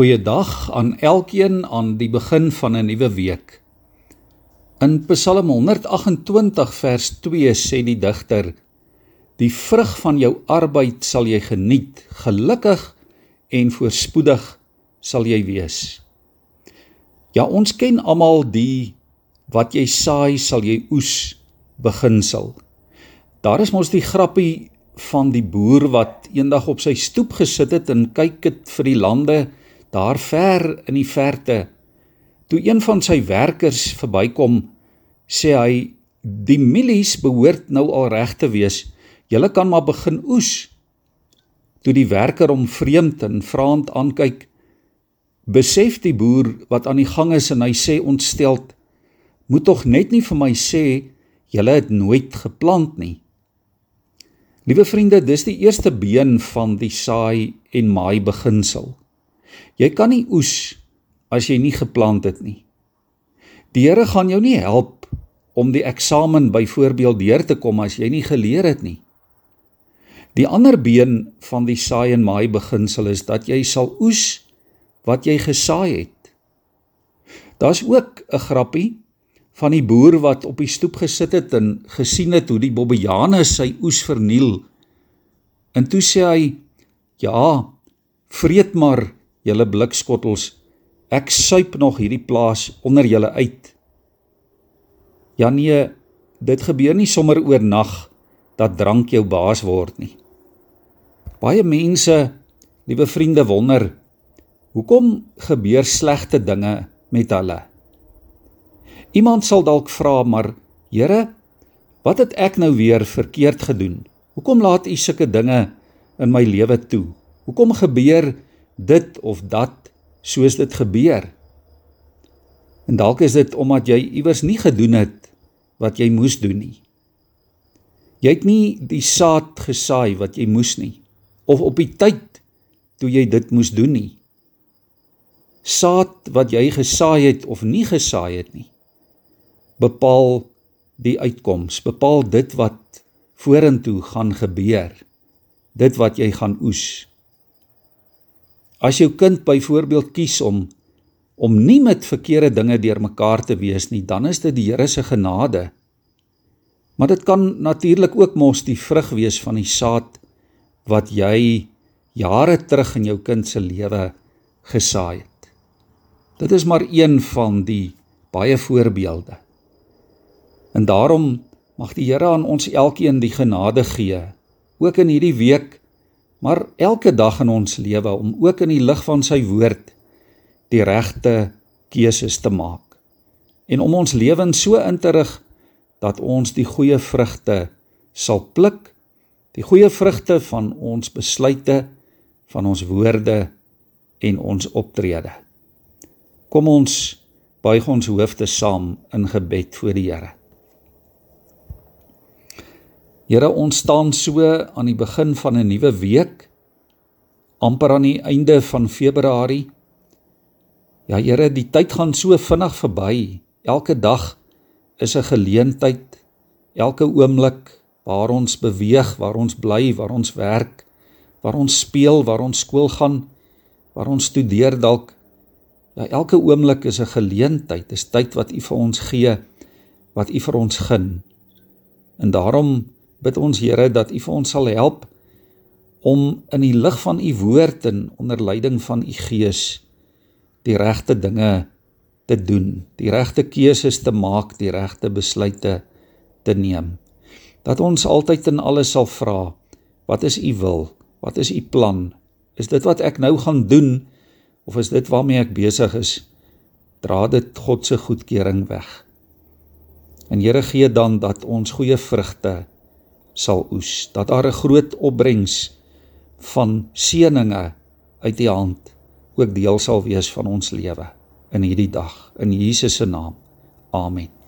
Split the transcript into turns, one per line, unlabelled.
Goeiedag aan elkeen aan die begin van 'n nuwe week. In Psalm 128 vers 2 sê die digter: Die vrug van jou arbeid sal jy geniet, gelukkig en voorspoedig sal jy wees. Ja, ons ken almal die wat jy saai sal jy oes beginsel. Daar is mos die grappie van die boer wat eendag op sy stoep gesit het en kyk het vir die lande daar ver in die verte toe een van sy werkers verbykom sê hy die mielies behoort nou al reg te wees. Julle kan maar begin oes. Toe die werker hom vreemd en vraend aankyk besef die boer wat aan die gang is en hy sê ontsteld moet tog net nie vir my sê julle het nooit geplant nie. Liewe vriende, dis die eerste been van die saai en maai beginsel. Jy kan nie oes as jy nie geplant het nie. Die Here gaan jou nie help om die eksamen byvoorbeeld deur te kom as jy nie geleer het nie. Die ander been van die saai en maai beginsel is dat jy sal oes wat jy gesaai het. Daar's ook 'n grappie van die boer wat op die stoep gesit het en gesien het hoe die bobbejane sy oes verniel. En toe sê hy: "Ja, vreet maar julle blikskottels, ek suip nog hierdie plaas onder julle uit. Ja nee, dit gebeur nie sommer oornag dat drank jou baas word nie. Baie mense, liewe vriende, wonder hoekom gebeur slegte dinge met hulle. Iemand sal dalk vra, maar Here, wat het ek nou weer verkeerd gedoen? Hoekom laat U sulke dinge in my lewe toe? Hoekom gebeur dit of dat soos dit gebeur. En dalk is dit omdat jy iewers nie gedoen het wat jy moes doen nie. Jy het nie die saad gesaai wat jy moes nie of op die tyd toe jy dit moes doen nie. Saad wat jy gesaai het of nie gesaai het nie bepaal die uitkoms, bepaal dit wat vorentoe gaan gebeur. Dit wat jy gaan oes. As jou kind byvoorbeeld kies om om nie met verkeerde dinge deurmekaar te wees nie, dan is dit die Here se genade. Maar dit kan natuurlik ook mos die vrug wees van die saad wat jy jare terug in jou kind se lewe gesaai het. Dit is maar een van die baie voorbeelde. En daarom mag die Here aan ons elkeen die genade gee, ook in hierdie week maar elke dag in ons lewe om ook in die lig van sy woord die regte keuses te maak. En om ons lewens so in te rig dat ons die goeie vrugte sal pluk die goeie vrugte van ons besluite van ons woorde en ons optrede. Kom ons buig ons hoofde saam in gebed voor die Here Here, ons staan so aan die begin van 'n nuwe week, amper aan die einde van Februarie. Ja, Here, die tyd gaan so vinnig verby. Elke dag is 'n geleentheid, elke oomblik waar ons beweeg, waar ons bly, waar ons werk, waar ons speel, waar ons skool gaan, waar ons studeer dalk. Ja, elke oomblik is 'n geleentheid, dis tyd wat U vir ons gee, wat U vir ons gun. En daarom bid ons Here dat U vir ons sal help om in die lig van U woord en onder leiding van U Gees die regte dinge te doen, die regte keuses te maak, die regte besluite te neem. Dat ons altyd en alles sal vra, wat is U wil? Wat is U plan? Is dit wat ek nou gaan doen of is dit waarmee ek besig is? Dra dit God se goedkeuring weg. En Here gee dan dat ons goeie vrugte sal oes, dat daar 'n groot opbrengs van seëninge uit die hand ook deel sal wees van ons lewe in hierdie dag in Jesus se naam. Amen.